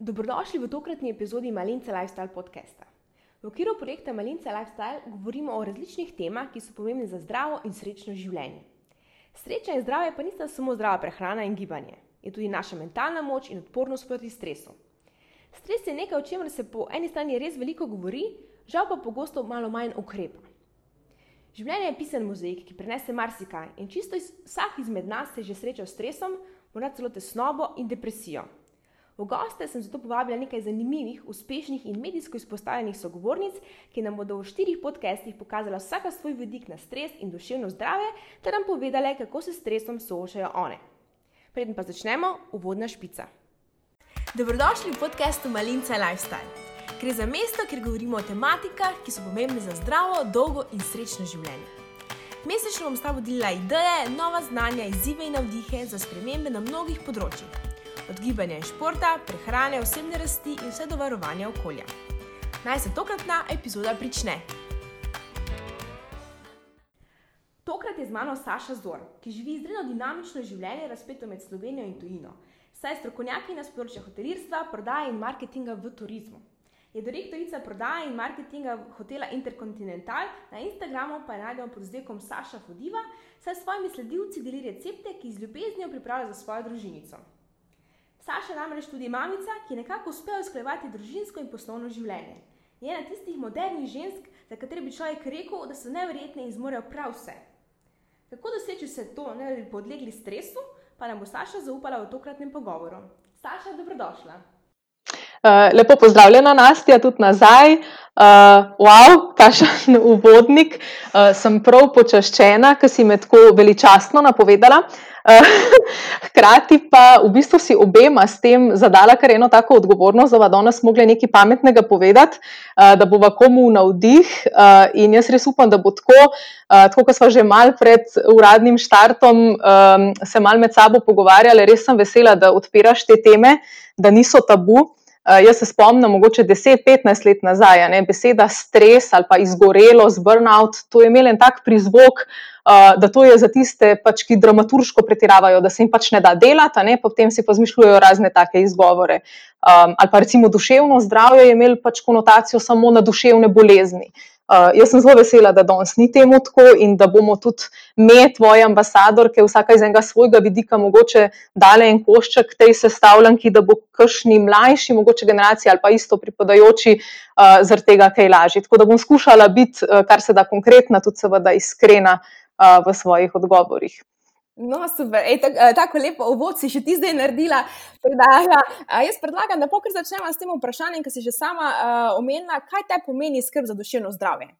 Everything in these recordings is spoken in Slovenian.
Dobrodošli v tokratni epizodi Malince Lifestyle podcasta. V okviru projekta Malince Lifestyle govorimo o različnih temah, ki so pomembne za zdravo in srečno življenje. Sreča in zdravje pa nista samo zdrava prehrana in gibanje, je tudi naša mentalna moč in odpornost proti stresu. Stres je nekaj, o čemer se po eni strani res veliko govori, žal pa pogosto malo manj ukrepa. Življenje je pisan mozaik, ki prenese marsikaj in čisto iz, vsak izmed nas se že srečal s stresom, morda celo tesnobo in depresijo. V goste sem zato povabila nekaj zanimivih, uspešnih in medijsko izpostavljenih sogovornic, ki nam bodo v štirih podcestih pokazala vsaka svoj vidik na stres in duševno zdravje, ter nam povedale, kako se s stresom soočajo one. Preden pa začnemo, uvodna špica. Dobrodošli v podkastu Malinca Lifestyle. Gre za mesto, kjer govorimo o tematikah, ki so pomembne za zdravo, dolgo in srečno življenje. Mesečno bom sta vodila ideje, nova znanja, izzive in navdihe za spremembe na mnogih področjih od gibanja in športa, prehrane, osebne rasti in vse do varovanja okolja. Naj se tokratna epizoda prične. Tokrat je z mano Saša Zor, ki živi izredno dinamično življenje, razpeto med Slovenijo in tujino. Saj je strokovnjaki na področju hotelirstva, prodaje in marketinga v turizmu. Je direktorica prodaje in marketinga hotela Intercontinental, na Instagramu pa je najdemo pod zdekom Saša Fodiva, saj s svojimi sledilci deli recepte, ki z ljubeznijo pripravlja za svojo družinico. Saša namreč tudi mamica, ki nekako uspe usklajevati družinsko in poslovno življenje. Je ena tistih modernih žensk, za katere bi človek rekel, da so nevrjetne in zmorejo prav vse. Kako doseči vse to, ne da bi podlegli stresu, pa nam bo Saša zaupala v tokratnem pogovoru. Saša, dobrodošla. Uh, lepo pozdravljena, Nastja, tudi nazaj. Uh, wow, kašen uvodnik. Uh, sem prav počaščena, ker si me tako veličastno napovedala. Uh, Hkrati pa v bistvu si obema s tem zadala kar eno tako odgovornost, da bomo danes mogli nekaj pametnega povedati, da bo komu navdih. In jaz res upam, da bo tako, tako kot smo že mal pred uradnim štartom se mal med sabo pogovarjali, res sem vesela, da odpiraš te teme, da niso tabu. Uh, jaz se spomnim, mogoče 10-15 let nazaj, ne, beseda stres ali pa izgorelost, burnout, to je imel en tak prizvok, uh, da to je za tiste, pač, ki dramaturško pretiravajo, da se jim pač ne da delati, ne, potem si pa zmišljujejo razne take izgovore. Um, ali pa recimo duševno zdravje je imel pač konotacijo samo na duševne bolezni. Uh, jaz sem zelo vesela, da danes ni temu tako in da bomo tudi mi, tvoji ambasadorke, vsaka iz enega svojega vidika, mogoče dale en košček tej sestavljanki, da bo kakšni mlajši, mogoče generacija ali pa isto pripadajoči, uh, zaradi tega kaj lažji. Tako da bom skušala biti, uh, kar se da konkretna, tudi seveda iskrena uh, v svojih odgovorih. No, super, Ej, tako, tako lepo uvod si še ti zdaj naredila. Da, ja, jaz predlagam, da pokor začnemo s tem vprašanjem, ki si že sama uh, omenila, kaj te pomeni skrb za duševno zdravje.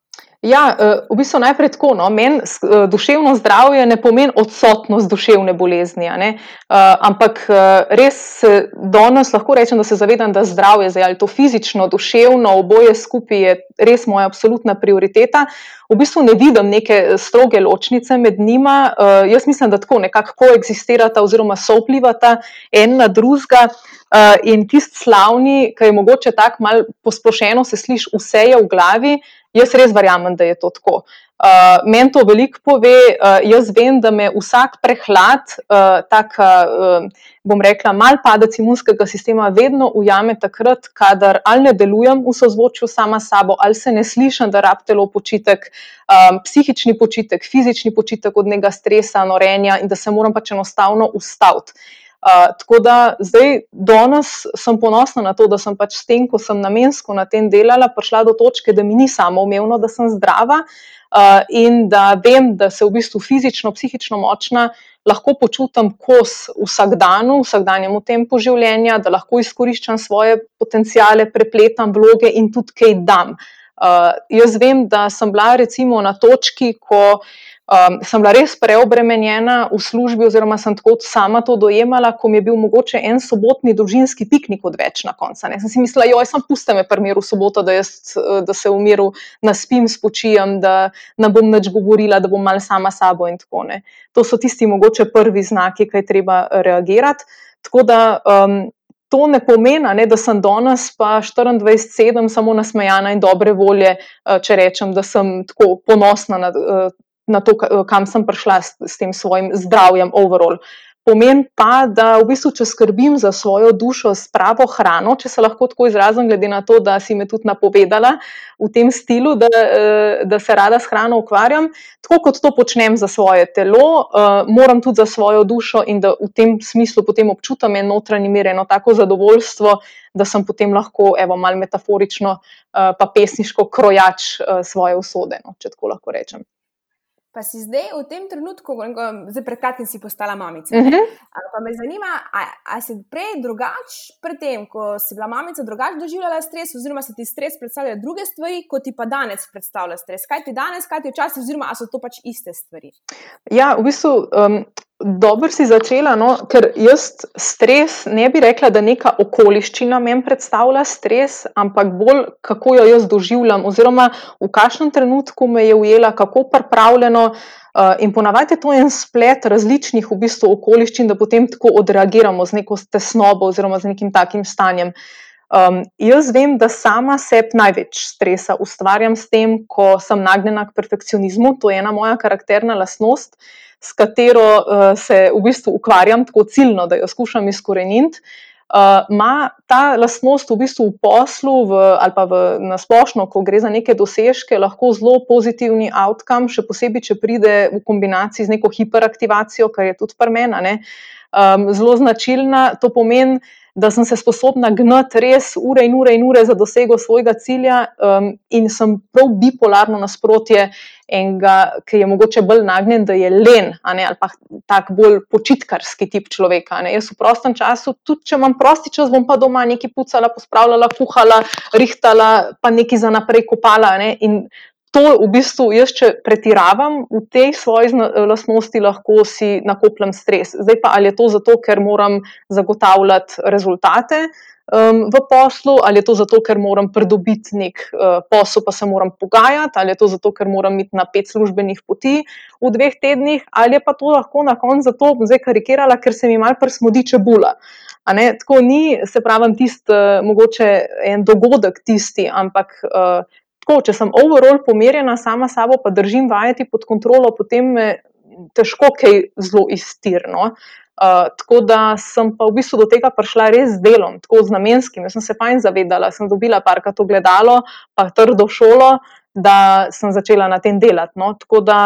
Ja, eh, v bistvu najprej tako. No, Meni eh, duševno zdravje ne pomeni odsotnost duševne bolezni, uh, ampak res danes lahko rečem, da se zavedam, da zdravje, zdaj, ali to fizično, duševno, oboje skupaj je res moja absolutna prioriteta. V bistvu ne vidim neke stroge ločnice med njima. Uh, jaz mislim, da tako nekako koexistirata oziroma so vplivata en na drugega. Uh, in tisti slavni, ki je mogoče tako malo posplošeno, se sliši vse je v glavi. Jaz res verjamem, da je to tako. Uh, Meni to veliko pove. Uh, jaz vem, da me vsak prehlad, uh, tak, uh, bom rekla, mal padec imunskega sistema, vedno ujame takrat, kadar ali ne delujem v sozvočju sama s sabo, ali se ne slišim, da rab telo počitek, um, psihični počitek, fizični počitek od njega stresa, norenja in da se moram pač enostavno ustaviti. Uh, tako da zdaj, danes sem ponosna na to, da sem pač s tem, ko sem namensko na tem delala, prišla do točke, da mi ni samo umevno, da sem zdrava uh, in da vem, da se v bistvu fizično, psihično močna lahko počutim kos vsakdanu, vsakdanjemu tempu življenja, da lahko izkoriščam svoje potencijale, prepletam vloge in tudi kaj dam. Uh, jaz vem, da sem bila recimo na točki, ko um, sem bila res preobremenjena v službi, oziroma sem tako sama to dojemala, ko mi je bil mogoče en sobotni družinski piknik odveč na koncu. Sem si mislila, joj, sem puste me primeru soboto, da, jaz, da se v miru naspim, spočijem, da ne bom več govorila, da bom mal sama sabo in tako ne. To so tisti mogoče prvi znaki, kaj treba reagirati. Tako da um, to ne pomeni, ne, da sem danes pa 24-7 samo nasmejana in dobre volje, uh, če rečem, da sem tako ponosna na uh, na to, kam sem prišla s, s tem svojim zdravjem, overall. Pomeni pa, da v bistvu, če skrbim za svojo dušo s pravo hrano, če se lahko tako izrazim, glede na to, da si me tudi napovedala v tem stilu, da, eh, da se rada s hrano ukvarjam, tako kot to počnem za svoje telo, eh, moram tudi za svojo dušo in da v tem smislu potem občutam eno notranje mir, eno tako zadovoljstvo, da sem potem lahko, evo, malo metaforično, eh, pa pesniško krojač svoje usode, no, če tako lahko rečem. Pa si zdaj v tem trenutku, zdaj pred kratkim si postala mamica. Uh mhm. -huh. Pa me zanima, ali si prej drugače, predtem, ko si bila mamica, drugače doživljala stres, oziroma se ti stres predstavlja druge stvari, kot ti pa danes predstavlja stres. Kaj ti danes, kaj ti včasih, oziroma so to pač iste stvari? Ja, v bistvu. Um, Dobro si začela, no? ker jaz stres ne bi rekla, da neka okoliščina meni predstavlja stres, ampak bolj kako jo jaz doživljam, oziroma v kakšnem trenutku me je ujela, kako pripravljeno. Uh, in ponavadi je to en splet različnih v bistvu okoliščin, da potem tako odreagiramo z neko tesnobo oziroma z nekim takim stanjem. Um, jaz vem, da sama sebi največ stresa ustvarjam s tem, ko sem nagnjena k perfekcionizmu, to je ena moja karakterna lasnost s katero uh, se v bistvu ukvarjam tako ciljno, da jo skušam izkoreniti. Uh, Ma ta lastnost v bistvu v poslu v, ali pa v, na splošno, ko gre za neke dosežke, lahko zelo pozitivni outcome, še posebej, če pride v kombinaciji z neko hiperaktivacijo, kar je tudi prmena, um, zelo značilna. To pomeni, da sem se sposobna gnati res ure in ure in ure za dosego svojega cilja, um, in sem prav bipolarno nasprotje enega, ki je mogoče bolj nagnjen, da je len ne, ali pa tak bolj počitkarski tip človeka. Ne. Jaz v prostem času, tudi če imam prosti čas, bom pa doma nekaj pucala, pospravljala, kuhala, rihtala, pa nekaj za naprej kopala. Ne, to v bistvu jaz, če pretiravam v tej svoji lastnosti, lahko si nakopljem stres. Zdaj pa ali je to zato, ker moram zagotavljati rezultate. Um, v poslu, ali je to zato, ker moram pridobiti nek uh, posel, pa se moram pogajati, ali je to zato, ker moram iti na pet službenih poti v dveh tednih, ali je pa to lahko na koncu zato, da zdaj karikirala, ker se mi mal prsmodi čebula. Tako ni, se pravi, tisti, uh, mogoče en dogodek tisti, ampak uh, tako, če sem overall pomirjena sama s sabo, pa držim vajeti pod kontrolo, potem me težko kaj zelo iztirno. Uh, tako da sem pa v bistvu do tega prišla res z delom, tako z namenskim. Jaz sem se fajn zavedala, sem dobila parka to gledalo, pa trdo šolo, da sem začela na tem delati. No. Tako da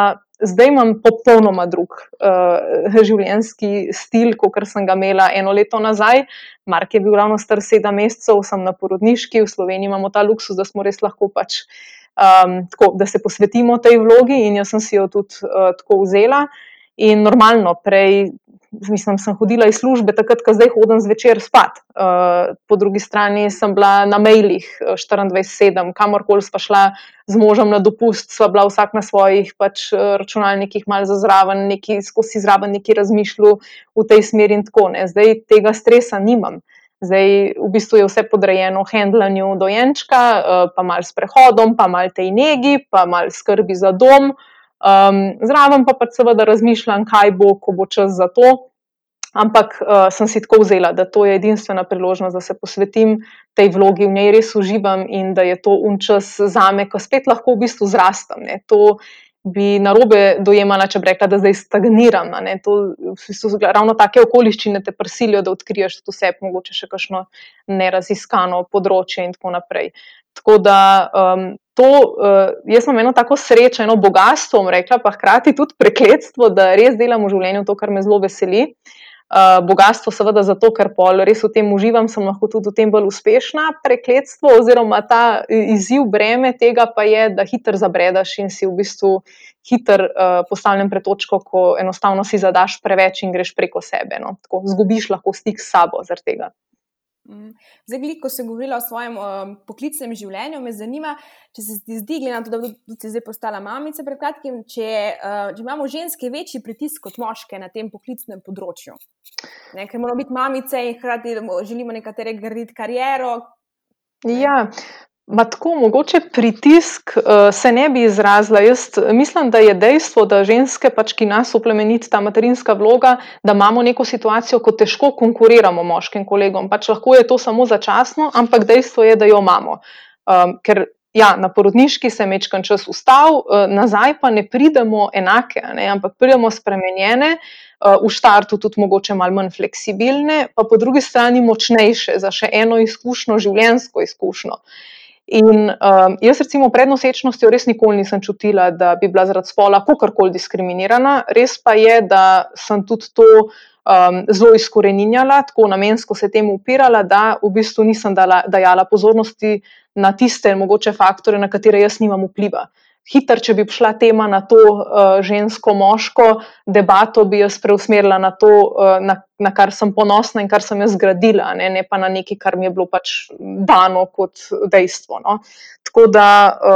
zdaj imam popolnoma drug uh, življenjski stil, kot sem ga imela eno leto nazaj. Mark je bil ravno star sedem mesecev, sem na porodniški, v Sloveniji imamo ta luksus, da smo res lahko pač. Um, tako, da se posvetimo tej vlogi, in jaz sem si jo tudi uh, tako vzela. In normalno, prej mislim, sem hodila iz službe, takrat, ko zdaj hodim zvečer spat. Uh, po drugi strani sem bila na mailih 24-7, kamorkoli sva šla z možem na dopust, sva bila vsak na svojih pač, uh, računalnikih, malo za zraven, neki skozi zraven, neki razmišljali v tej smeri in tako ne. Zdaj tega stresa nimam. Zdaj, v bistvu je vse podrejeno handlanju dojenčka, uh, pa malo s prehodom, pa malo tej negi, pa malo skrbi za dom. Um, zraven pa pač seveda razmišljam, kaj bo, ko bo čas za to. Ampak uh, sem si tako vzela, da to je edinstvena priložnost, da se posvetim tej vlogi, v njej res uživam in da je to unčas za me, ko spet lahko v bistvu zrastam. Ne. To bi narobe dojemala, če bi rekla, da zdaj stagniram. To so ravno take okoliščine, te prisilijo, da odkriješ tudi sebe, mogoče še kakšno neraziskano področje in tako naprej. Tako da um, to, uh, jaz imam eno tako srečo, eno bogatstvo, rekla pa hkrati tudi prekletstvo, da res delam v življenju to, kar me zelo veseli. Uh, bogatstvo, seveda, zato, ker pol res v tem uživam, sem lahko tudi v tem bolj uspešna. Prekletstvo, oziroma ta izziv, breme tega pa je, da hitro zabredaš in si v bistvu hitro uh, postavljen pred točko, ko enostavno si zadaš preveč in greš preko sebe. No? Tako, zgubiš lahko stik s sabo zaradi tega. Mhm. Zdaj, glik, ko sem govorila o svojem um, poklicnem življenju, me zanima, če se ti zdi, glede na to, da si zdaj postala mamica kratkim, če, uh, če imamo ženske večji pritisk kot moške na tem poklicnem področju. Ne, ker moramo biti mamice in hkrati želimo nekatere graditi kariero. Ja, Ma tako, mogoče pritisk uh, se ne bi izrazila. Jaz mislim, da je dejstvo, da ženske, pač, ki nas oplemeniti ta materinska vloga, da imamo neko situacijo, ko težko konkuriramo moškim kolegom. Pač lahko je to samo začasno, ampak dejstvo je, da jo imamo. Um, ker ja, na porodniški se mečkan čas ustav, uh, nazaj pa ne pridemo enake, ne, ampak pridemo spremenjene. v štartu tudi mogoče malo manj fleksibilne, pa po drugi strani močnejše za še eno izkušnjo, življenjsko izkušnjo. In um, jaz, recimo, pred nosečnostjo res nikoli nisem čutila, da bi bila zaradi spola kakorkoli diskriminirana. Res pa je, da sem tudi to um, zelo izkoreninjala, tako namensko se temu upirala, da v bistvu nisem dala, dajala pozornosti na tiste mogoče faktore, na katere jaz nimam vpliva hiter, če bi šla tema na to uh, žensko-moško debato, bi jaz preusmerila na to, uh, na, na kar sem ponosna in kar sem jaz zgradila, ne, ne pa na nekaj, kar mi je bilo pač dano kot dejstvo. No. Tako da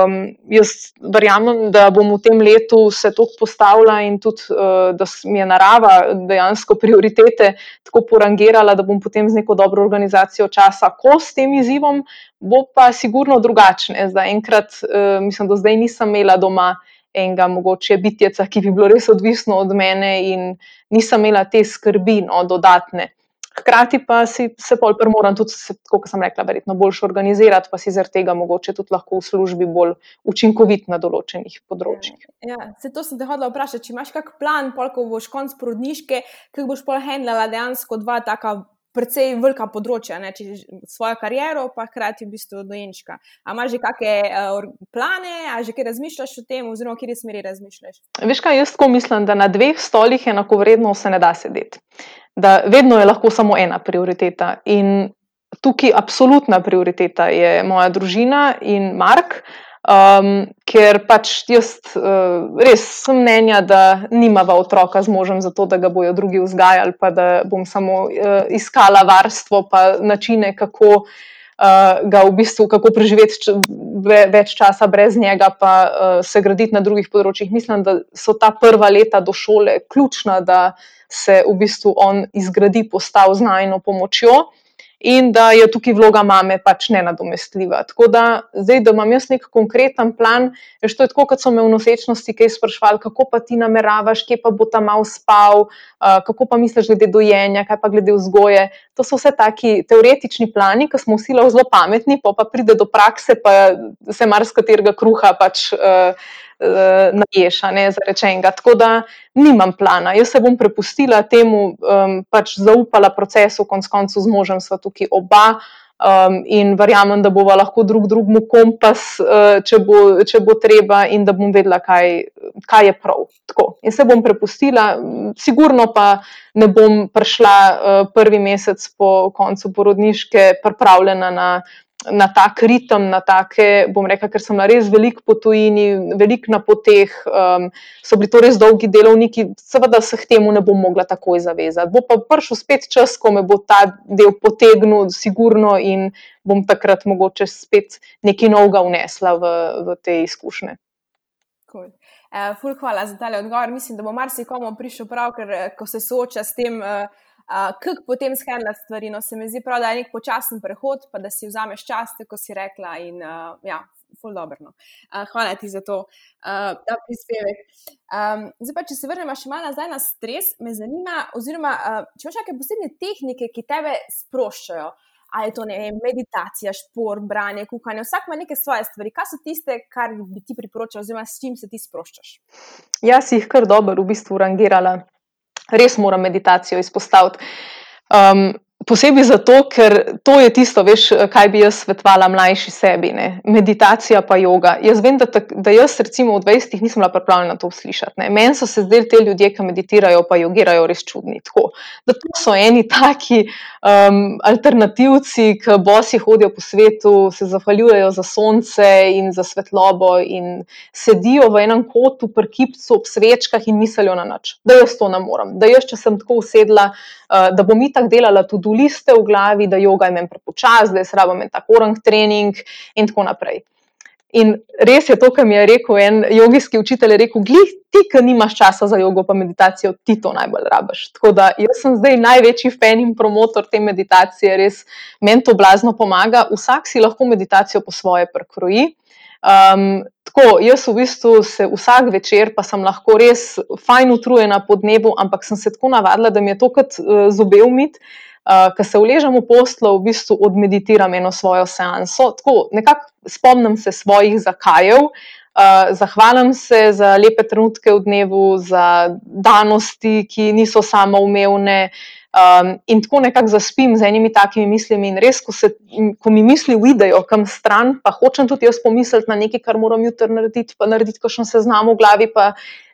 um, jaz verjamem, da bom v tem letu se to postavila in tudi, uh, da mi je narava dejansko prioritete tako porangirala, da bom potem z neko dobro organizacijo časa, ko s tem izzivom bo pa sigurno drugačne. Za enkrat, uh, mislim, da zdaj nisem imela doma enega mogoče bitjeca, ki bi bilo res odvisno od mene in nisem imela te skrbi, no, dodatne. Hkrati pa si se pol premoram tudi, kot sem rekla, verjetno boljše organizirati, pa si zaradi tega mogoče tudi lahko v službi bolj učinkovit na določenih področjih. Ja, se to sem te hodila vprašati, če imaš kak plan, pol, ko boš konc porodniške, kako boš pol handlala dejansko dva taka precej velika področja, ne, svojo kariero, pa hkrati v bistvu dojenčka. A imaš že kakšne uh, plane, a že kaj razmišljaš o tem, oziroma kateri smeri razmišljaš? Veš kaj, jaz tako mislim, da na dveh stolih enakovredno se ne da sedeti. Da vedno je lahko samo ena prioriteta. In tukaj absolutna prioriteta je moja družina in Mark. Um, ker pač jaz uh, res sem mnenja, da nimava otroka z možem, zato da ga bojo drugi vzgajali, pa da bom samo uh, iskala varstvo, pa načine, kako uh, ga v bistvu, kako preživeti več časa brez njega, pa uh, se graditi na drugih področjih. Mislim, da so ta prva leta do šole ključna, da se v bistvu on izgradi, postavi z najno pomočjo in da je tukaj vloga mame pač nenadomestljiva. Tako da zdaj, da imam jaz nek konkreten plan, veš, to je tako, kot so me v nosečnosti kaj sprašvali, kako pa ti nameravaš, kje pa bo ta mal spal, kako pa misliš glede dojenja, kaj pa glede vzgoje. To so vse taki teoretični plani, ki smo vsi zelo pametni, pa pa pride do prakse, pa se marskaterega kruha pač. Uh, uh, naješa, ne za rečenega. Tako da nimam plana. Jaz se bom prepustila temu, um, pač zaupala procesu, konc koncev z možem sva tukaj oba. Um, in verjamem, da bomo lahko drug drugemu kompas, uh, če, bo, če bo treba, in da bom vedela, kaj, kaj je prav. Tako. In se bom prepustila, sigurno pa ne bom prišla uh, prvi mesec po koncu porodniške, pripravljena na na tak ritem, na take, bom rekel, ker sem na res velik po tujini, velik na poteh, um, so bili to res dolgi delovniki, seveda se k temu ne bom mogla takoj zavezati. Bo pa prišel spet čas, ko me bo ta del potegnil, sigurno, in bom takrat mogoče spet nekaj novega vnesla v, v te izkušnje. Cool. Uh, ful, hvala za ta odgovor. Mislim, da bo marsikomu prišel prav, ker eh, ko se sooča s tem. Uh, Uh, Kako potem skrbeti stvari? No, se mi zdi prav, da je nek počasen prehod, pa da si vzameš čas, kot si rekla. In, uh, ja, ful dobro. Uh, hvala ti za to, uh, ta prispevek. Um, zdaj pa, če se vrnemo še malo nazaj na stres, me zanima, oziroma uh, če imaš kakšne posebne tehnike, ki tebe sproščajo. Ali je to vem, meditacija, šport, branje, kuhanje, vsak ima neke svoje stvari. Kaj so tiste, kar bi ti priporočal, oziroma s čim se ti sproščaš? Jaz jih kar dobro, v bistvu, rangirala res moram meditacijo izpostaviti. Um, Posebej zato, ker to je tisto, veš, kaj bi jaz svetovala mlajši sebi, ne? meditacija pa yoga. Jaz vem, da, tak, da jaz recimo v 20-ih nisem bila pripravljena to slišati. Meni so se zdeli te ljudje, ki meditirajo, pa jogirajo, res čudni. Tako, da to so eni taki um, alternativci, ki bosi hodijo po svetu, se zahvaljujejo za sonce in za svetlobo in sedijo v enem kotu, pri kipcu, ob svečkah in mislijo na nič, da jaz to ne morem. Da jaz, če sem tako usedla, uh, da bom itak delala tudi liste v glavi, da joga imam prepočas, da je srabo imeti tako orang trening in tako naprej. In res je to, kar mi je rekel en jogijski učitelj, rekel, glej, ti, ki nimaš časa za jogo pa meditacijo, ti to najbolj rabiš. Tako da jaz sem zdaj največji fan in promotor te meditacije, res meni to blazno pomaga. Vsak si lahko meditacijo po svoje prekroji. Um, tako, jaz v bistvu se vsak večer, pa sem lahko res fajn utrujena po dnevu, ampak sem se tako navadila, da mi je to kot uh, zobe umiti. Uh, ko se uležem v poslu, v bistvu odmeditiram eno svojo seanso. Tako, nekako spomnim se svojih zakajev, Uh, zahvalim se za lepe trenutke v dnevu, za danosti, ki niso samoumevne. Um, in tako nekako zaspim z enimi takimi mislimi, in res, ko, se, ko mi misli uidejo kam stran, pa hočem tudi jaz pomisliti na nekaj, kar moram jutri narediti, pa narediti, ko še se znam v glavi, pa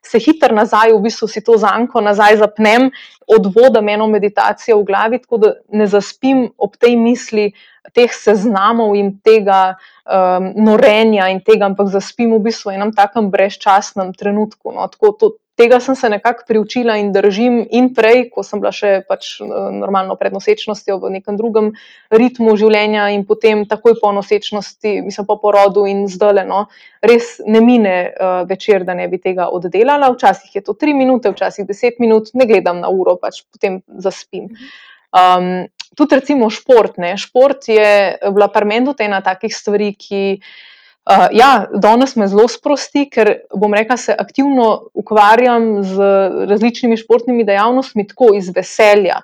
se hitro nazaj, v bistvu si to zanko nazaj zapnem, odvodam eno meditacijo v glavi, tako da ne zaspim ob tej misli teh seznamov in tega um, norenja in tega, ampak zaspim v bistvu v enem takem brezčasnem trenutku. No, tako, to, tega sem se nekako priučila in držim, in prej, ko sem bila še pač normalno pred nosečnostjo v nekem drugem ritmu življenja, in potem takoj po nosečnosti, mislim po porodu in zdaj, no, res ne mine uh, večer, da ne bi tega oddelala. Včasih je to tri minute, včasih deset minut, ne gledam na uro, pač potem zaspim. Um, tudi recimo šport. Ne. Šport je bila parmendu ena takih stvari, ki. Uh, ja, danes me zelo sprosti, ker bom rekla, se aktivno ukvarjam z različnimi športnimi dejavnostmi, tako iz veselja.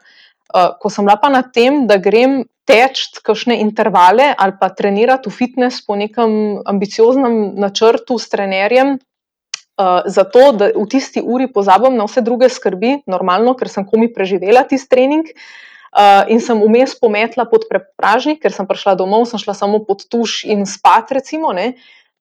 Uh, ko sem bila pa na tem, da grem teč kakšne intervale ali pa trenirati v fitness po nekem ambicioznem načrtu s trenerjem, uh, zato da v tisti uri pozabim na vse druge skrbi, normalno, ker sem komi preživela tisti trening. Uh, Uh, in sem vmes pometla pod prepražnik, ker sem prišla domov, sem šla samo pod tuš in spat, recimo. Ne.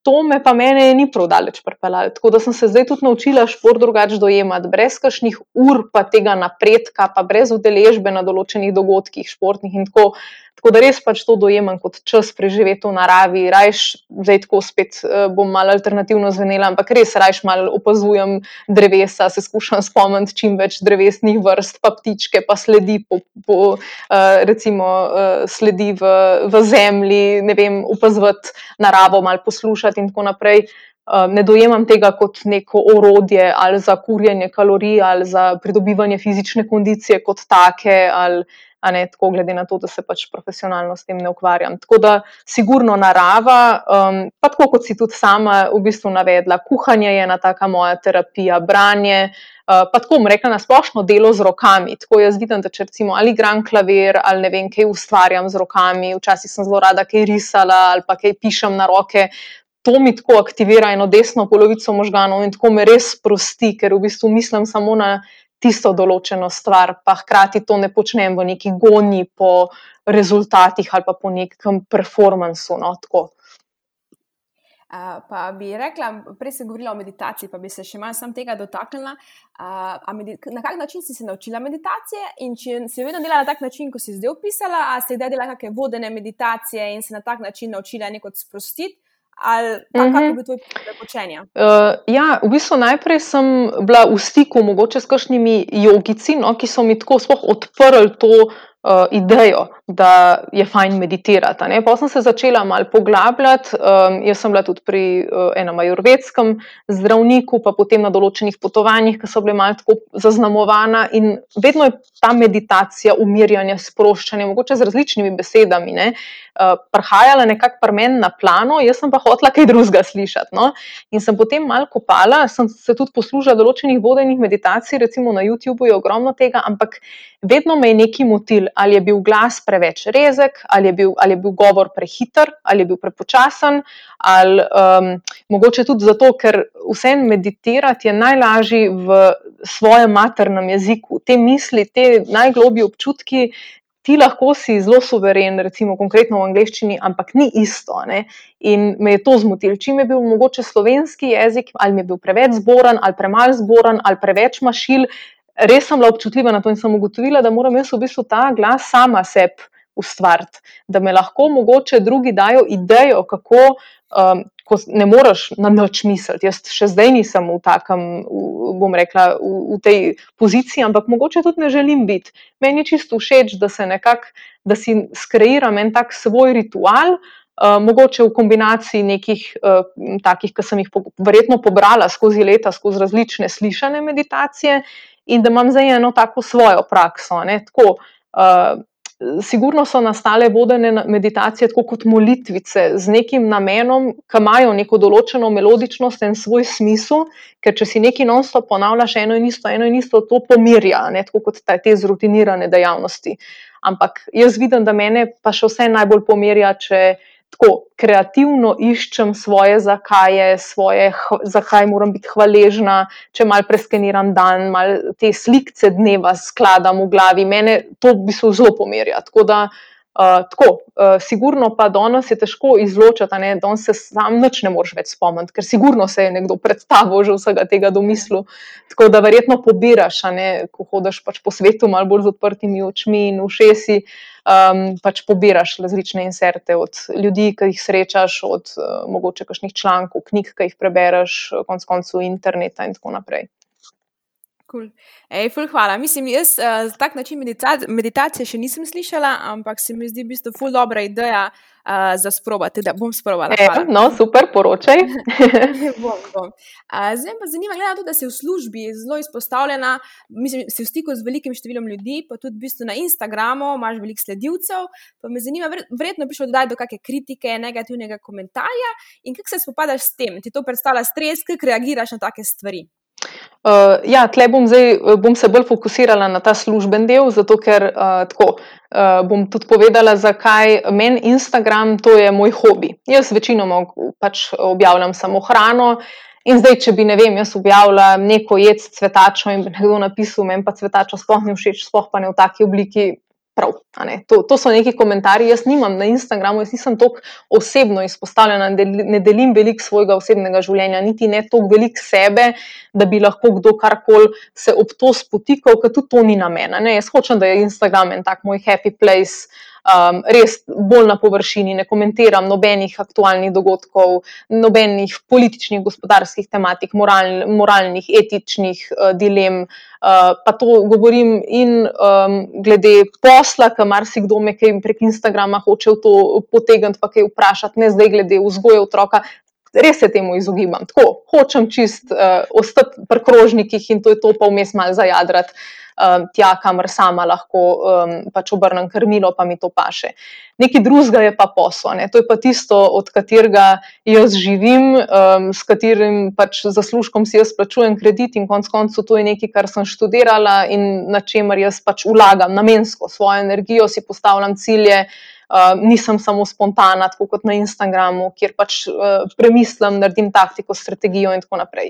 To me pa mene ni prav daleč pripeljalo. Tako da sem se zdaj tudi naučila šport drugače dojemati, brez kakšnih ur, pa tega napredka, pa brez udeležbe na določenih dogodkih, športnih in tako. Tako da res pač to dojemam kot čas preživeti v naravi. Rajš, zdaj tako spet uh, bom malo alternativno zvenela, ampak res rajš malo opazujem drevesa, se skušam spomniti čim več drevesnih vrst, pa ptičke, pa sledi, po, po, uh, recimo, uh, sledi v, v zemlji, ne vem, opazovati naravo, malo poslušati in tako naprej. Ne dojemam tega kot neko orodje ali za kurjenje kalorij ali za pridobivanje fizične kondicije kot take. Ali, a ne tako, glede na to, da se pač profesionalno s tem ne ukvarjam. Tako da, sigurno narava, um, pa tako kot si tudi sama v bistvu navedla, kuhanje je ena taka moja terapija, branje. Uh, pa tako, rekla na splošno delo z rokami. Tako jaz vidim, da če recimo ali gram klavir ali ne vem, kaj ustvarjam z rokami, včasih sem zelo rada kaj risala ali pa kaj pišem na roke. To mi tako aktivira eno desno polovico možganov in tako me res prosti, ker v bistvu mislim samo na tisto določeno stvar, pa hkrati to ne počnem v neki gonji po rezultatih ali pa po nekem performansu. No, Uh, pa bi rekla, prej sem govorila o meditaciji, pa bi se še malo sam tega dotaknila. Uh, na kak način si se naučila meditacije in če si vedno delala na tak način, kot si zdaj opisala, ali si zdaj delala kakšne vodene meditacije in se na tak način naučila nekaj sprostiti, ali pa, uh -huh. kako je bilo tvoje počenje? Uh, ja, v bistvu najprej sem bila v stiku mogoče s kakšnimi jogici, no, ki so mi tako sploh odprli to uh, idejo, da je fajn meditirati. Pa sem se začela malo poglabljati. Um, jaz sem bila tudi pri uh, enem ajurvedskem zdravniku, pa potem na določenih potovanjih, ki so bile malo tako zaznamovana. In vedno je ta meditacija, umirjanje, sproščanje, mogoče z različnimi besedami, ne, uh, prihajala nekako pri meni na plano, jaz sem pa hotela kaj drugega slišati. No. In sem potem malo kopala, sem se tudi poslužila določenih vodenih meditacij, recimo na YouTubu je ogromno tega, ampak vedno me je neki motil, ali je bil glas preveč rezek, ali je bil, ali je bil govor prehiter, ali je bil prepočasen, ali um, mogoče tudi zato, ker vse meditirati je najlažje v svojem maternem jeziku. Te misli, te najglobji občutki. Ti lahko si zelo suveren, recimo konkretno v angleščini, ampak ni isto. Ne? In me je to zmotilo. Čim je bil mogoče slovenski jezik, ali mi je bil preveč zboren, ali premalo zboren, ali preveč mašil, res sem bila občutljiva na to in sem ugotovila, da moram jaz v bistvu ta glas sama sebi ustvariti, da me lahko mogoče drugi dajo idejo, kako. Um, Ko ne moreš na noč misliti. Jaz še zdaj nisem v takem, bom rekla, v, v tej poziciji, ampak mogoče tudi ne želim biti. Meni je čisto všeč, da se nekako, da si skreiram en tak svoj ritual, uh, mogoče v kombinaciji nekih uh, takih, ki sem jih po, verjetno pobrala skozi leta, skozi različne slišane meditacije, in da imam zdaj eno tako svojo prakso. Tako, uh, sigurno so nastale vodene meditacije tako kot molitvice z nekim namenom, ki imajo neko določeno melodičnost in svoj smisel, ker če si nekaj non-stop ponavljaš eno in isto, eno in isto, to pomirja, ne? tako kot te zrutinirane dejavnosti. Ampak jaz vidim, da mene pa še vse najbolj pomirja, če tako kreativno iščem svoje zakaje, svoje, zakaj moram biti hvaležna, če mal preskeniram dan, mal te slike dneva skladam v glavi. Mene to v bistvu zelo pomerja. Tako da uh, tako, uh, sigurno pa danes je težko izločiti, da danes se sam nič ne moreš več spomniti, ker sigurno se je nekdo predstavil že vsega tega domislu. Tako da verjetno pobiraš, ne, ko hodiš pač po svetu, malo bolj z odprtimi očmi in ušesi, um, pač pobiraš različne inserte od ljudi, ki jih srečaš, od uh, mogoče kakšnih člankov, knjig, ki jih prebereš, konc koncev interneta in tako naprej. Cool. Ej, ful, hvala. Mislim, jaz uh, tak način meditacije, meditacije še nisem slišala, ampak se mi zdi v bistvu ful dobra ideja uh, za sprobati, da bom sprobala. E, no, super, poročaj. bom, bom. Uh, zdaj pa zanima, gleda tudi, da si v službi zelo izpostavljena, mislim, si v stiku z velikim številom ljudi, pa tudi v bistvu na Instagramu imaš veliko sledilcev. Pa me zanima, verjetno prišlo do kakšne kritike, negativnega komentarja in kako se spopadaš s tem? Ti to predstavlja stres, kako reagiraš na take stvari? Uh, ja, tle bom, zdaj, bom se bolj fokusirala na ta služben del, zato ker uh, tako, uh, bom tudi povedala, zakaj meni Instagram to je moj hobi. Jaz večinoma pač objavljam samo hrano. In zdaj, če bi, ne vem, jaz objavila neko jed s cvetačo in bi nekdo napisal, meni pa cvetača sploh ni všeč, sploh pa ne v taki obliki, prav. To, to so neki komentarji. Jaz nimam na Instagramu, jaz nisem tako osebno izpostavljena, ne delim veliko svojega osebnega življenja, niti ne toliko sebe, da bi lahko kdo karkoli se ob to spotikal, ker tudi to ni namen. Jaz hočem, da je Instagram en tak moj happy place um, res bolj na površini, ne komentiram nobenih aktualnih dogodkov, nobenih političnih, gospodarskih tematik, moral, moralnih, etičnih uh, dilem. Uh, pa to govorim in um, glede posla, ki marsikdo me prek Instagrama hoče v to potegniti, pa kaj vprašati, ne zdaj glede vzgoje otroka. Res se temu izogibam. Tako, hočem čist uh, ostati pri krožnikih in to je to, pa vmes malo zajadrati um, tja, kamor sama lahko um, pač obrnem krmilo, pa mi to paše. Nekaj drugega je pa poslo, ne? to je pa tisto, od katerega jaz živim, um, s katerim pač zaslužkom si jaz plačujem kredit in konec koncev to je nekaj, kar sem študirala in na čemer jaz pač vlagam namensko svojo energijo, si postavljam cilje. Uh, nisem samo spontana, tako kot na Instagramu, kjer pač uh, premislim, naredim taktiko, strategijo in tako naprej.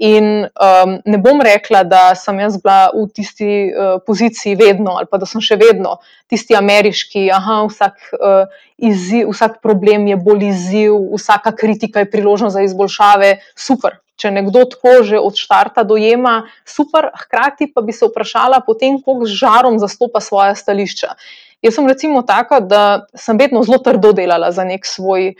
In um, ne bom rekla, da sem jaz bila v tisti uh, poziciji vedno, ali pa da sem še vedno tisti ameriški, aha, vsak, uh, izziv, vsak problem je bolj izziv, vsaka kritika je priložnost za izboljšave. Super. Če nekdo tako že od začetka dojema, super, hkrati pa bi se vprašala, potem, koliko žarom zastopa svoje stališča. Jaz sem recimo taka, da sem vedno zelo trdo delala za nek svoj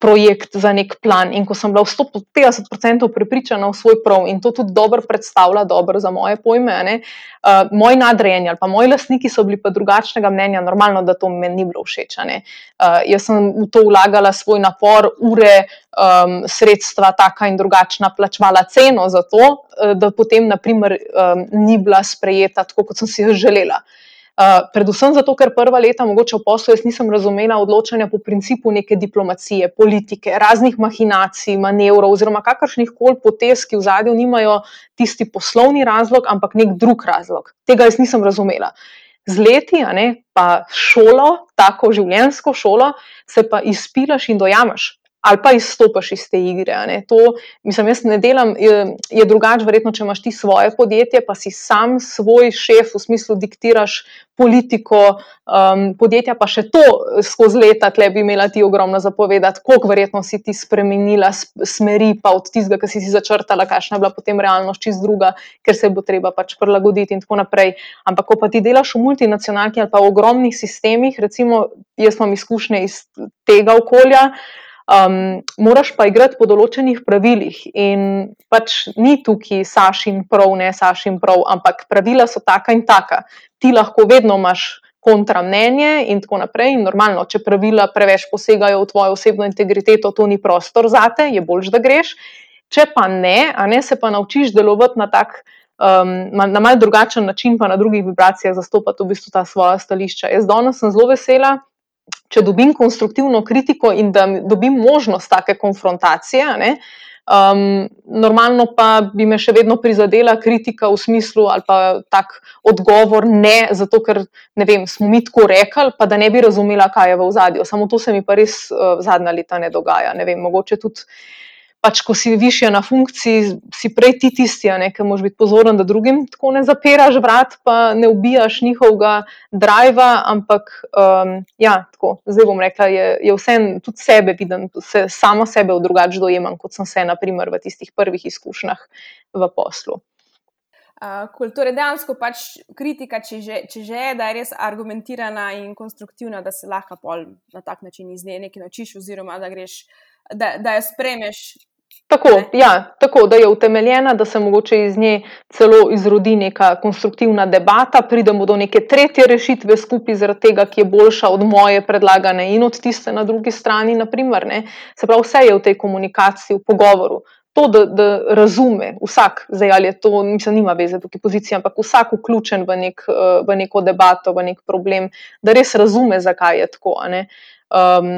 projekt, za nek plan. In ko sem bila v 150% prepričana v svoj prav in to tudi dobro predstavlja, dobro za moje pojme, ne, uh, moji nadrejeni ali pa moji lastniki so bili pa drugačnega mnenja, normalno, da to meni ni bilo všeč. Uh, jaz sem v to vlagala svoj napor, ure, um, sredstva, taka in drugačna, plačvala ceno za to, uh, da potem, naprimer, um, ni bila sprejeta tako, kot sem si jo želela. Uh, predvsem zato, ker prva leta, mogoče v poslu, jaz nisem razumela odločanja po principu neke diplomacije, politike, raznih mahinacij, manevrov oziroma kakršnih koli potez, ki v zadju nimajo tisti poslovni razlog, ampak nek drug razlog. Tega jaz nisem razumela. Z leti, ne, pa šolo, tako življenjsko šolo, se pa izpilaš in dojamaš ali pa izstopiš iz te igre. To, mislim, jaz ne delam, je, je drugače, verjetno, če imaš ti svoje podjetje, pa si sam svoj šef, v smislu diktiraš politiko um, podjetja, pa še to skozi leta, tle bi imela ti ogromno zapovedati, koliko verjetno si ti spremenila smeri, pa od tistega, ki si si začrtala, kakšna je bila potem realnost čist druga, ker se bo treba pač prilagoditi in tako naprej. Ampak, ko pa ti delaš v multinacionalki ali pa v ogromnih sistemih, recimo, jaz imam izkušnje iz tega okolja. Um, moraš pa igrati po določenih pravilih, in pač ni tukaj Sašin prav, ne Sašin prav, ampak pravila so taka in taka. Ti lahko vedno imaš kontra mnenje in tako naprej. In normalno, če pravila preveč posegajo v tvojo osebno integriteto, to ni prostor za te, je bolj, da greš. Če pa ne, a ne se pa naučiš delovati na tak. Um, na mal drugačen način, pa na drugih vibracijah, zastopati v bistvu ta svoja stališča. Jaz danes sem zelo vesela, če dobim konstruktivno kritiko in da dobim možnost take konfrontacije, ne, Um, normalno pa bi me še vedno prizadela kritika v smislu ali pa tak odgovor ne, zato ker ne vem, smo mi tako rekli, pa da ne bi razumela, kaj je v zadju. Samo to se mi pa res uh, zadnja leta ne dogaja. Ne vem, mogoče tudi pač, ko si višja na funkciji, si prej ti tisti, ki moraš biti pozoren, da drugim tako ne zapiraš vrat, pa ne ubijaš njihovega driva. Ampak, um, ja, tako, zdaj bom rekla, je, je vse tudi sebe vidim, se, samo sebe v drugačiji dojemam, kot sem se, naprimer, v tistih prvih izkušnjah v poslu. Uh, cool. Torej, dejansko pač kritika, če že, če že je, da je res argumentirana in konstruktivna, da se lahko na tak način iz nje nekaj naučiš, oziroma da, greš, da, da jo spremeš Tako, ja, tako, da je utemeljena, da se mogoče iz nje celo izrodi neka konstruktivna debata, pridemo do neke tretje rešitve skupaj, zaradi tega, ki je boljša od moje predlagane in od tiste na drugi strani. Naprimer, se pravi, vse je v tej komunikaciji, v pogovoru. To, da, da razume vsak, zdaj ali je to, mislim, nima veze tukaj pozicija, ampak vsak vključen v, nek, v neko debato, v nek problem, da res razume, zakaj je tako. Um,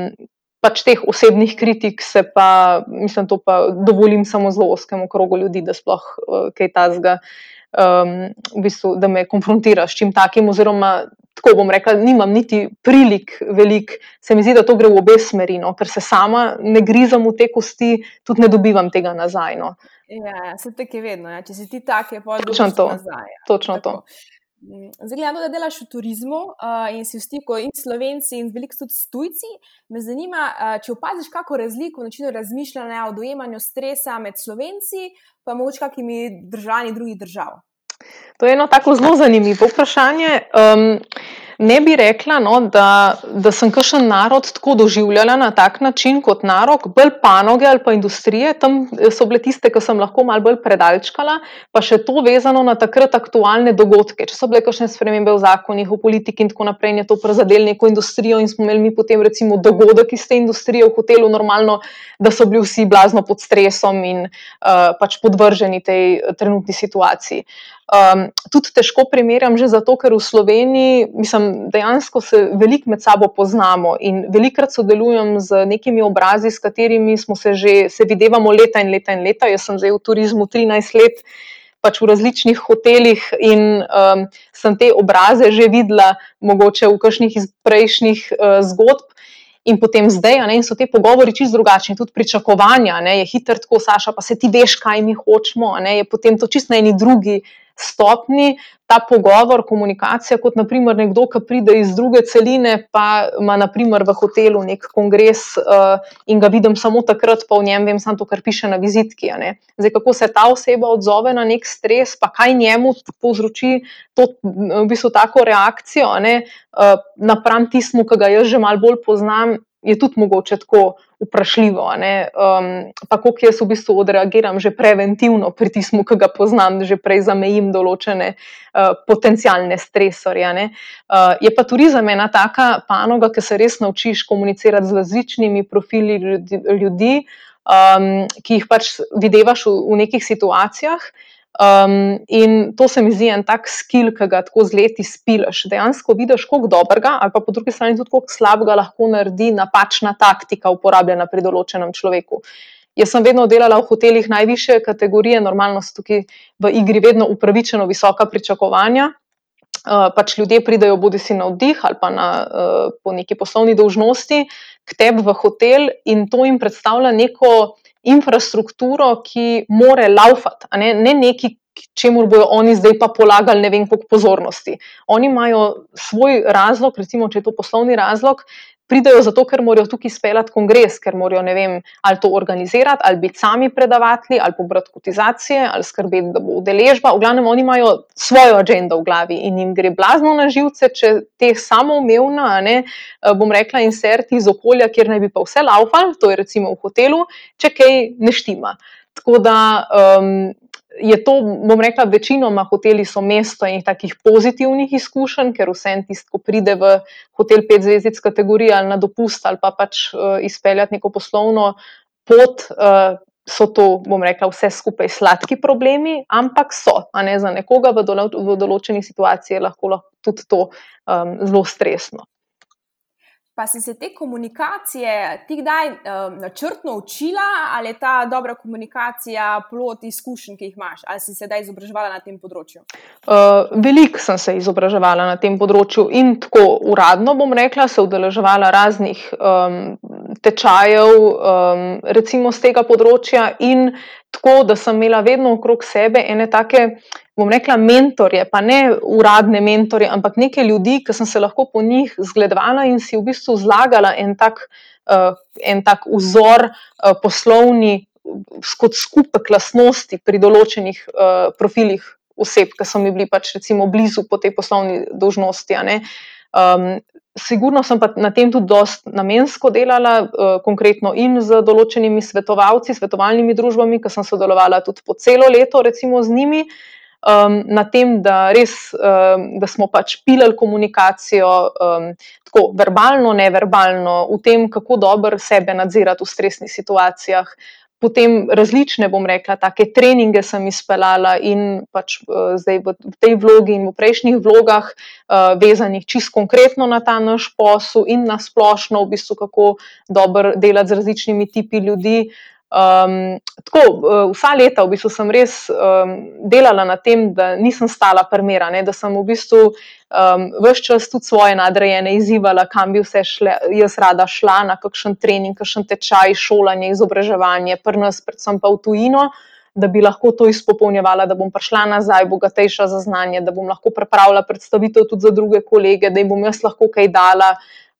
pač teh osebnih kritik se pa, mislim, to pa dovolim samo zelo oskemu krogu ljudi, da sploh uh, kaj tazga, um, v bistvu, da me konfrontira s čim takim, oziroma tako bom rekla, nimam niti prilik velik, se mi zdi, da to gre v obe smeri, no, ker se sama ne grizam v te kosti, tudi ne dobivam tega nazaj. No. Ja, se tako je vedno, ja. če si ti tak, je pa točno to. Nazaj, ja. Točno tako. to. Mm, zdaj, gledano, da delaš v turizmu uh, in si v stiku in slovenci, in veliko tudi s tujci, me zanima, uh, če opaziš kakšno razliko v načinu razmišljanja o dojemanju stresa med slovenci, pa mogoče kakimi državami drugih držav. To je eno tako zelo zanimivo vprašanje. Um, ne bi rekla, no, da, da sem kakšen narod tako doživljala na tak način kot narod, bolj panoge ali pa industrije. Tam so bile tiste, ki sem lahko malo bolj predalčkala, pa še to vezano na takrat aktualne dogodke. Če so bile kakšne spremembe v zakonih, v politiki in tako naprej, je to prizadel neko industrijo in smo imeli mi potem recimo dogodek iz te industrije v hotelu, normalno, da so bili vsi blazno pod stresom in uh, pač podvrženi tej trenutni situaciji. Um, tudi težko primerjam, že zato, ker v Sloveniji, mislim, dejansko se veliko med sabo poznamo in velikokrat sodelujem z nekimi obrazi, s katerimi smo se že, se videvamo leta in leta in leta. Jaz sem zdaj v turizmu 13 let, pač v različnih hotelih in um, sem te obraze že videla, mogoče v kakšnih iz prejšnjih uh, zgodb. In potem zdaj, ne, in so ti pogovori čisto drugačni, tudi pričakovanja, ne, je hitro tako, Saša, pa se ti veš, kaj mi hočemo, ne, je potem to čisto na eni drugi stopni ta pogovor, komunikacija, kot naprimer nekdo, ki pride iz druge celine, pa ima naprimer v hotelu nek kongres uh, in ga vidim samo takrat, pa v njem vem samo to, kar piše na vizitki. Zdaj, kako se ta oseba odzove na nek stres, pa kaj njemu povzroči to, v bistvu, tako reakcijo, uh, napram tistmu, ki ga jaz že malo bolj poznam, je tudi mogoče tako vprašljivo. Um, pa kako jaz v bistvu odreagiram že preventivno pri tismu, ki ga poznam, že prej zamejim določene uh, potencijalne stresorje. Uh, je pa turizem ena taka panoga, ki se res naučiš komunicirati z različnimi profili ljudi, um, ki jih pač vidiš v, v nekih situacijah. Um, in to se mi zdi en tak skill, ki ga tako z leti spilaš. Dejansko vidiš, koliko dobrega, ali pa po drugi strani tudi koliko slabega lahko naredi napačna taktika, uporabljena pri določenem človeku. Jaz sem vedno delala v hotelih najviše kategorije, normalno so tukaj v igri vedno upravičeno visoka pričakovanja. Uh, pač ljudje pridejo, bodi si na oddih ali pa na, uh, po neki poslovni dolžnosti, k tebi v hotel in to jim predstavlja neko infrastrukturo, ki more laufati, ne, ne neki, čemu bodo oni zdaj pa polagali ne vem koliko pozornosti. Oni imajo svoj razlog, recimo, če je to poslovni razlog, pridejo zato, ker morajo tukaj speljati kongres, ker morajo ne vem, ali to organizirati, ali biti sami predavatelji, ali pobrati kotizacije, ali skrbeti, da bo udeležba. V glavnem, oni imajo svojo agendo v glavi in jim gre blazno na živce, če te samoumevna, ne, eh, bom rekla, inserti iz okolja, kjer naj bi pa vse laufal, to je recimo v hotelu, če kaj ne štima. Tako da um, je to, bom rekla, večinoma hoteli so mesto in takih pozitivnih izkušenj, ker vse en tisto, ko pride v hotel 5 zvezdic kategorije ali na dopust ali pa pač uh, izpeljati neko poslovno pot. Uh, So to, bom rekla, vse skupaj sladki problemi, ampak so, a ne za nekoga v, dolo, v določenih situacijah lahko, lahko tudi to um, zelo stresno. Pa si se te komunikacije ti kdaj um, načrtno učila, ali je ta dobra komunikacija plot izkušenj, ki jih imaš, ali si se zdaj izobraževala na tem področju? Uh, Veliko sem se izobraževala na tem področju in tako uradno bom rekla, se udeleževala raznih um, tečajev, um, recimo z tega področja, in tako, da sem imela vedno okrog sebe ene take bom rekla, mentorje, pa ne uradne mentorje, ampak neke ljudi, ki sem se lahko po njih zgledovala in si v bistvu zlagala en tak, uh, en tak vzor uh, poslovni, kot skupek lasnosti pri določenih uh, profilih oseb, ki so mi bili pač recimo blizu po tej poslovni dožnosti. Um, sigurno sem pa na tem tudi dost namensko delala, uh, konkretno in z določenimi svetovalci, svetovalnimi družbami, ki sem sodelovala tudi po celo leto, recimo z njimi um, na tem, da, res, um, da smo pač pilali komunikacijo, um, tako verbalno, neverbalno, v tem, kako dobro sebe nadzirati v stresnih situacijah. Potem različne, bom rekla, take treninge sem izpeljala in pač uh, zdaj v, tej vlogi in v prejšnjih vlogah, uh, vezanih čisto konkretno na ta naš posel in na splošno, v bistvu, kako dobro delati z različnimi tipi ljudi. Um, tako, uh, vsa leta v bistvu sem res um, delala na tem, da nisem stala premjera, da sem v bistvu um, vse čas tudi svoje nadrejene izzivala, kam bi vse šle, jaz rada šla, na kakšen trening, kakšen tečaj, šolanje, izobraževanje, prnas, predvsem pa v tujino, da bi lahko to izpopolnjevala, da bom prišla nazaj, bogatejša za znanje, da bom lahko prepravila predstavitev tudi za druge kolege, da jim bom jaz lahko kaj dala.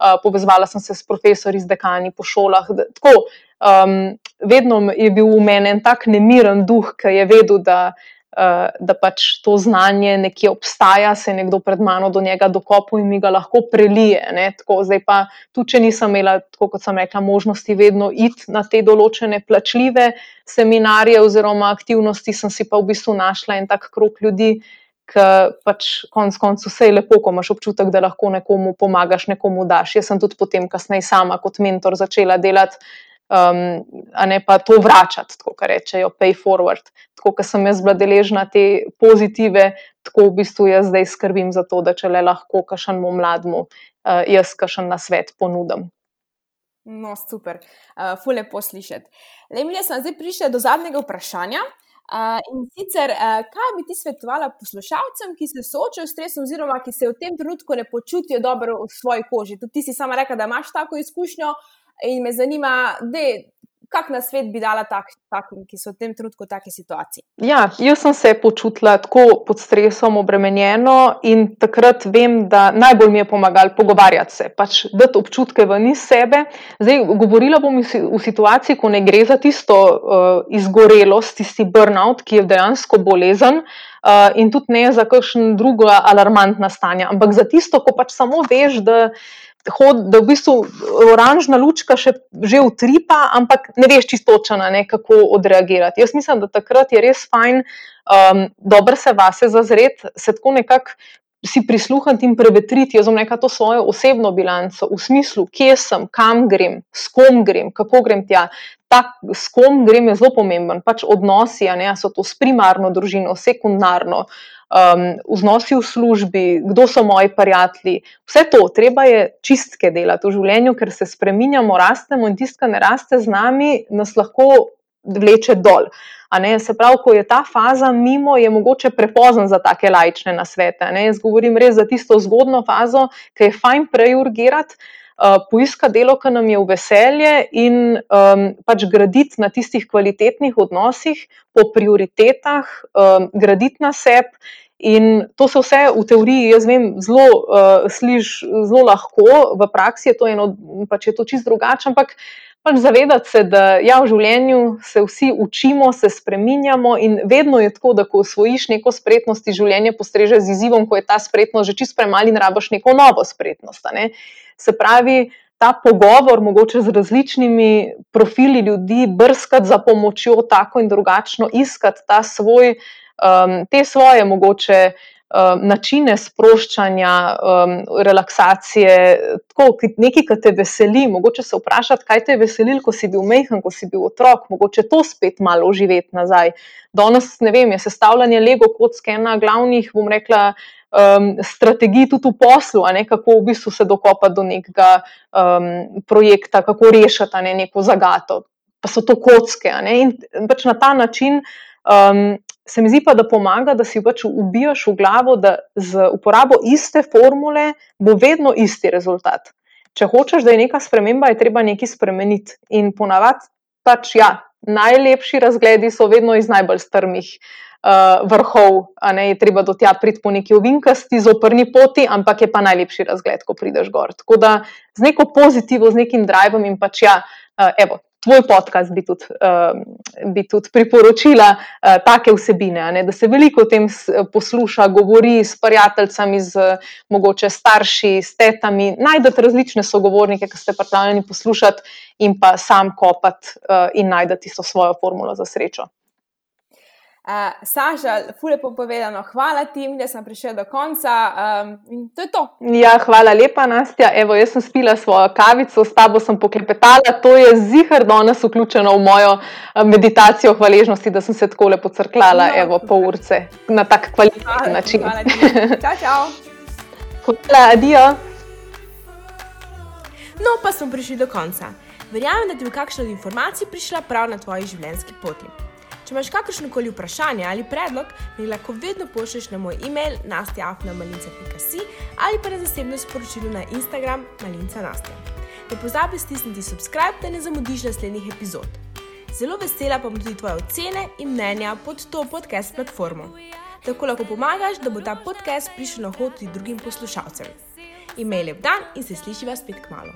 Uh, povezvala sem se s profesori, z dekani po šolah. Da, tako, um, vedno je bil v meni en tak nemiren duh, ki je vedel, da, uh, da pač to znanje nekje obstaja, se je nekdo pred mano do njega dokopal in mi ga lahko prelije. Tako, zdaj pa, tudi če nisem imela, tako kot sem rekla, možnosti vedno iti na te določene plačljive seminarje oziroma aktivnosti, sem si pa v bistvu našla en tak krok ljudi. Ker pač konec koncev vse je lepo, ko imaš občutek, da lahko nekomu pomagaš, nekomu daš. Jaz sem tudi potem, kasneje, sama kot mentor začela delati um, a ne pa to vračati, tako kot rečejo, pay forward. Tako kot sem jaz bila deležna te pozitive, tako v bistvu jaz zdaj skrbim za to, da če le lahko kašnemu mladmu uh, jaz kašen na svet ponudim. No, super, uh, fule poslišati. Le, mi smo zdaj prišli do zadnjega vprašanja. Uh, in sicer, uh, kaj bi ti svetovala poslušalcem, ki se soočajo s stresom, oziroma ki se v tem trenutku ne počutijo dobro v svoji koži? Tudi ti si sama rekla, da imaš tako izkušnjo, In me zanima, kak na svet bi dala takim, tak, ki so v tem trenutku v taki situaciji. Ja, jaz sem se počutila tako pod stresom, obremenjeno in takrat vem, da najbolj mi je pomagalo pogovarjati se, pač dati občutke ven iz sebe. Zdaj, govorila bom v situaciji, ko ne gre za tisto uh, izgorelost, tisti burnout, ki je dejansko bolezen. Uh, in tudi ne za kakšen drugo alarmantna stanja, ampak za tisto, ko pač samo veš, da hod, da v bistvu oranžna lučka še že utripa, ampak ne veš čistočena, ne, kako odreagirati. Jaz mislim, da takrat je res fajn, um, dobro se vase zazret, se tako nekako. Si prisluhniti in prevetriti, jaz nekaj to svojo osebno bilanco, v smislu, kje sem, kam grem, s kom grem, kako grem tja. Ta, s kom grem je zelo pomemben. Pač odnosi, a ne, so to s primarno družino, sekundarno, um, vznosi v službi, kdo so moji prijatelji. Vse to, treba je čistke delati v življenju, ker se spremenjamo, rastemo in tisto, kar ne raste z nami, nas lahko vleče dol. Se pravi, ko je ta faza mimo, je mogoče prepozno za take lajčne nasvete. Jaz govorim res za tisto zgodno fazo, ki je fajn preurgirati. Uh, poiskati delo, ki nam je v veselje, in um, pač graditi na tistih kvalitetnih odnosih, po prioritetah, um, graditi na sebi, In to se vse v teoriji, jaz vem, zelo uh, sliši, zelo lahko, v praksi je to eno, pač je to čist drugače, ampak pač zavedati se, da ja, v življenju se vsi učimo, se spreminjamo in vedno je tako, da ko osvojiš neko spretnost, življenje postreže z izzivom, ko je ta spretnost že čist premali in rabaš neko novo spretnost. Ne? Se pravi, ta pogovor, mogoče z različnimi profili ljudi, brskati za pomočjo, tako in drugačno, iskati ta svoj um, te svoje mogoče načine sproščanja, um, relaksacije, tako nekaj, kar te veseli. Mogoče se vprašati, kaj te je veselilo, ko si bil mehen, ko si bil otrok, mogoče to spet malo oživeti nazaj. Danes, ne vem, je sestavljanje Lego kocke ena glavnih, bom rekla. um, strategij tudi v poslu, ne, kako v bistvu se dokopati do nekega um, projekta, kako rešiti ne, neko zagato. Pa so to kocke. In pač na ta način um, se mi zdi pa, da pomaga, da si pač ubijaš v glavo, da z uporabo iste formule bo vedno isti rezultat. Če hočeš, da je neka sprememba, je treba nekaj spremeniti. In ponavadi pač ja, najlepši razgledi so vedno iz najbolj strmih uh, vrhov, a ne je treba do tja priti po neki ovinkasti, zoprni poti, ampak je pa najlepši razgled, ko prideš gor. Tako da z neko pozitivno, z nekim drivom in pač ja, uh, evo. Tvoj podcast bi tudi, uh, bi tudi priporočila uh, take vsebine, ne, da se veliko o tem posluša, govori s prijateljicami, z mogoče starši, s tetami. Najdete različne sogovornike, ki ste pripravljeni poslušati in pa sam kopati uh, in najdete tisto svojo formulo za srečo. Uh, Saša, fulepo povedano, hvala ti, da sem prišel do konca. Um, in to je to. Ja, hvala lepa, Nastja. Evo, jaz sem spila svojo kavico, s tabo sem poklepetala. To je zihar danes vključeno v mojo meditacijo hvaležnosti, da sem se tako lepo crklala, no, evo, pol urce na tak kvaliteten način. Hvala, čau, čau. Hvala, adijo. No, pa smo prišli do konca. Verjamem, da ti bo kakšna od informacij prišla prav na tvoji življenjski poti. Če imaš kakršno koli vprašanje ali predlog, mi lahko vedno pošlješ na moj e-mail nastjafnamalinca.si ali pa na zasebno sporočilo na Instagram malinca nastja. Ne pozabi stisniti subscribe, da ne zamudiš naslednjih epizod. Zelo vesela pa bom tudi tvoje ocene in mnenja pod to podcast platformo. Tako lahko pomagaš, da bo ta podcast prišel na hod tudi drugim poslušalcem. Je v dan in se slišiva spet k malu.